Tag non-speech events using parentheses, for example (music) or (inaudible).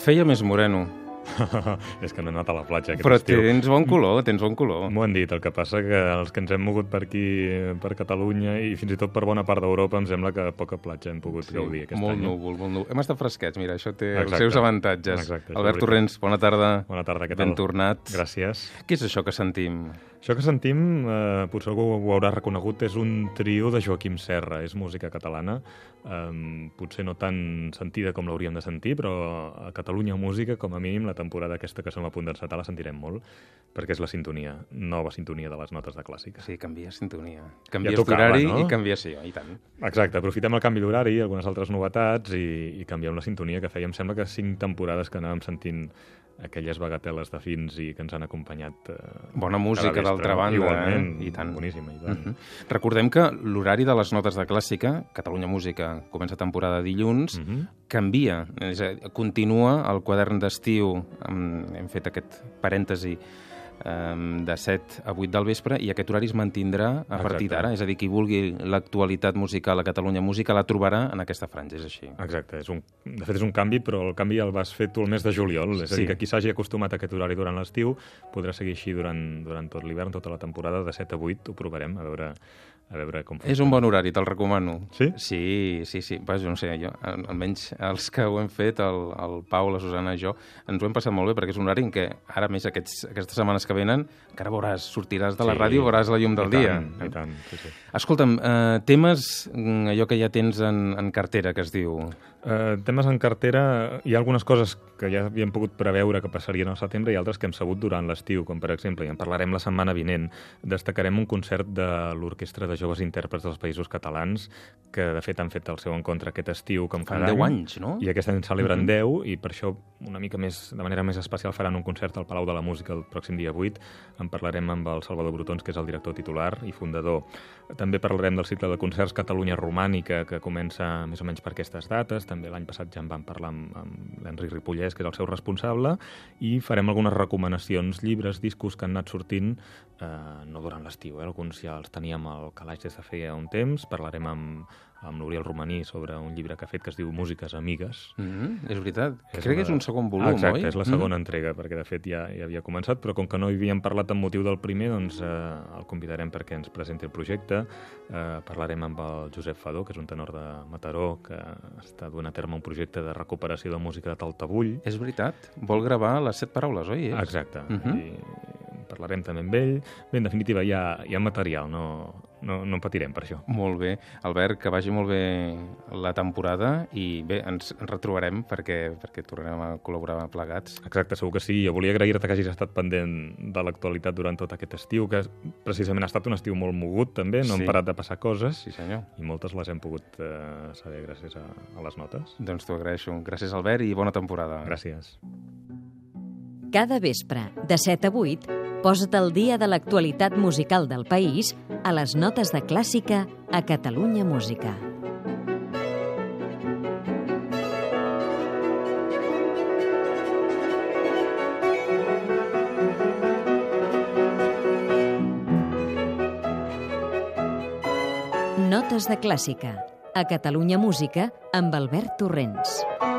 Et feia més moreno. (laughs) és que no he anat a la platja aquest Però estiu. tens bon color, tens bon color. M'ho han dit, el que passa que els que ens hem mogut per aquí, per Catalunya i fins i tot per bona part d'Europa, em sembla que poca platja hem pogut gaudir aquest molt any. núvol, molt núvol. Hem estat fresquets, mira, això té Exacte. els seus avantatges. Exacte, Albert. Torrents, bona tarda. Bona tarda, què Ben tal? tornat. Gràcies. Què és això que sentim? Això que sentim, eh, potser algú ho haurà reconegut, és un trio de Joaquim Serra, és música catalana, eh, potser no tan sentida com l'hauríem de sentir, però a Catalunya Música, com a mínim, la temporada aquesta que som a punt d'encetar la sentirem molt, perquè és la sintonia, nova sintonia de les notes de clàssica. Sí, canvia sintonia. Canvies tocava, d'horari no? i canvies... Sí, i tant. Exacte, aprofitem el canvi d'horari, algunes altres novetats i, i canviem la sintonia que fèiem. Sembla que cinc temporades que anàvem sentint aquelles bagateles de fins i que ens han acompanyat eh, Bona música, d'altra banda, Igualment, eh? I tant. boníssima, i tant. Mhm. Recordem que l'horari de les notes de clàssica, Catalunya Música, comença temporada dilluns, Mhm. canvia, és a, dir, continua el quadern d'estiu, hem, hem fet aquest parèntesi, de 7 a 8 del vespre i aquest horari es mantindrà a partir Exacte. d'ara. És a dir, qui vulgui l'actualitat musical a Catalunya Música la trobarà en aquesta franja, és així. Exacte, és un, de fet és un canvi, però el canvi el vas fer tu el mes de juliol. És a Sí. dir, que qui s'hagi acostumat a aquest horari durant l'estiu podrà seguir així durant, durant tot l'hivern, tota la temporada, de 7 a 8, ho provarem, a veure, a veure com És un bon horari, te'l recomano. Sí? Sí, sí, sí. Vaja, no sé, jo, al- almenys els que ho hem fet, el, el Pau, la Susana i jo, ens ho hem passat molt bé, perquè és un horari en què, ara més aquests, aquestes setmanes que venen, encara veuràs, sortiràs de la Sí, ràdio, veuràs la llum del I dia. tant, I tant, sí, sí. Escolta'm, eh, temes, mm, allò que ja tens en, en cartera, que es diu... Uh, temes en cartera, hi ha algunes coses que ja havíem pogut preveure que passarien al setembre i altres que hem sabut durant l'estiu, com per exemple, i en parlarem la setmana vinent, destacarem un concert de l'Orquestra de Joves Intèrprets dels Països Catalans, que de fet han fet el seu encontre aquest estiu com cada 10 any. anys, no? I aquest any celebren Mhm. 10 i per això una mica més, de manera més especial faran un concert al Palau de la Música el pròxim dia 8. En parlarem amb el Salvador Brutons, que és el director titular i fundador. També parlarem del cicle de concerts Catalunya Romànica, que comença més o menys per aquestes dates. També l'any passat ja en vam parlar amb, amb l'Enric Ripollès, que és el seu responsable, i farem algunes recomanacions, llibres, discos que han anat sortint, eh, no durant l'estiu, eh? alguns ja els teníem al calaix des de feia un temps. Parlarem amb, amb l'Oriol Romaní sobre un llibre que ha fet que es diu Músiques Amigues, Mm -hmm, és veritat. és Crec que una- és un segon volum, Exacte, oi? és la segona mm. entrega, perquè de fet ja, ja havia començat, però com que no hi havíem parlat amb motiu del primer, doncs eh, el convidarem perquè ens presenti el projecte. Eh, parlarem amb el Josep Fadó, que és un tenor de Mataró, que està duent a terme un projecte de recuperació de música de Taltabull. És veritat. Vol gravar les set paraules, oi? És? Exacte. Mhm. I parlarem també amb ell. Bé, en definitiva, hi ha, hi ha material, no, no, no en patirem per això. Molt bé. Albert, que vagi molt bé la temporada i bé, ens, ens retrobarem perquè, perquè tornarem a col·laborar plegats. Exacte, segur que sí. Jo volia agrair-te que hagis estat pendent de l'actualitat durant tot aquest estiu, que precisament ha estat un estiu molt mogut, també. No Sí. han parat de passar coses. Sí, senyor. I moltes les hem pogut eh, saber gràcies a, a les notes. Doncs t'ho agraeixo. Gràcies, Albert, i bona temporada. Gràcies. Cada vespre, de 7 a 8, posa't al dia de l'actualitat musical del país a les notes de clàssica a Catalunya Música. Notes de clàssica a Catalunya Música amb Albert Torrents.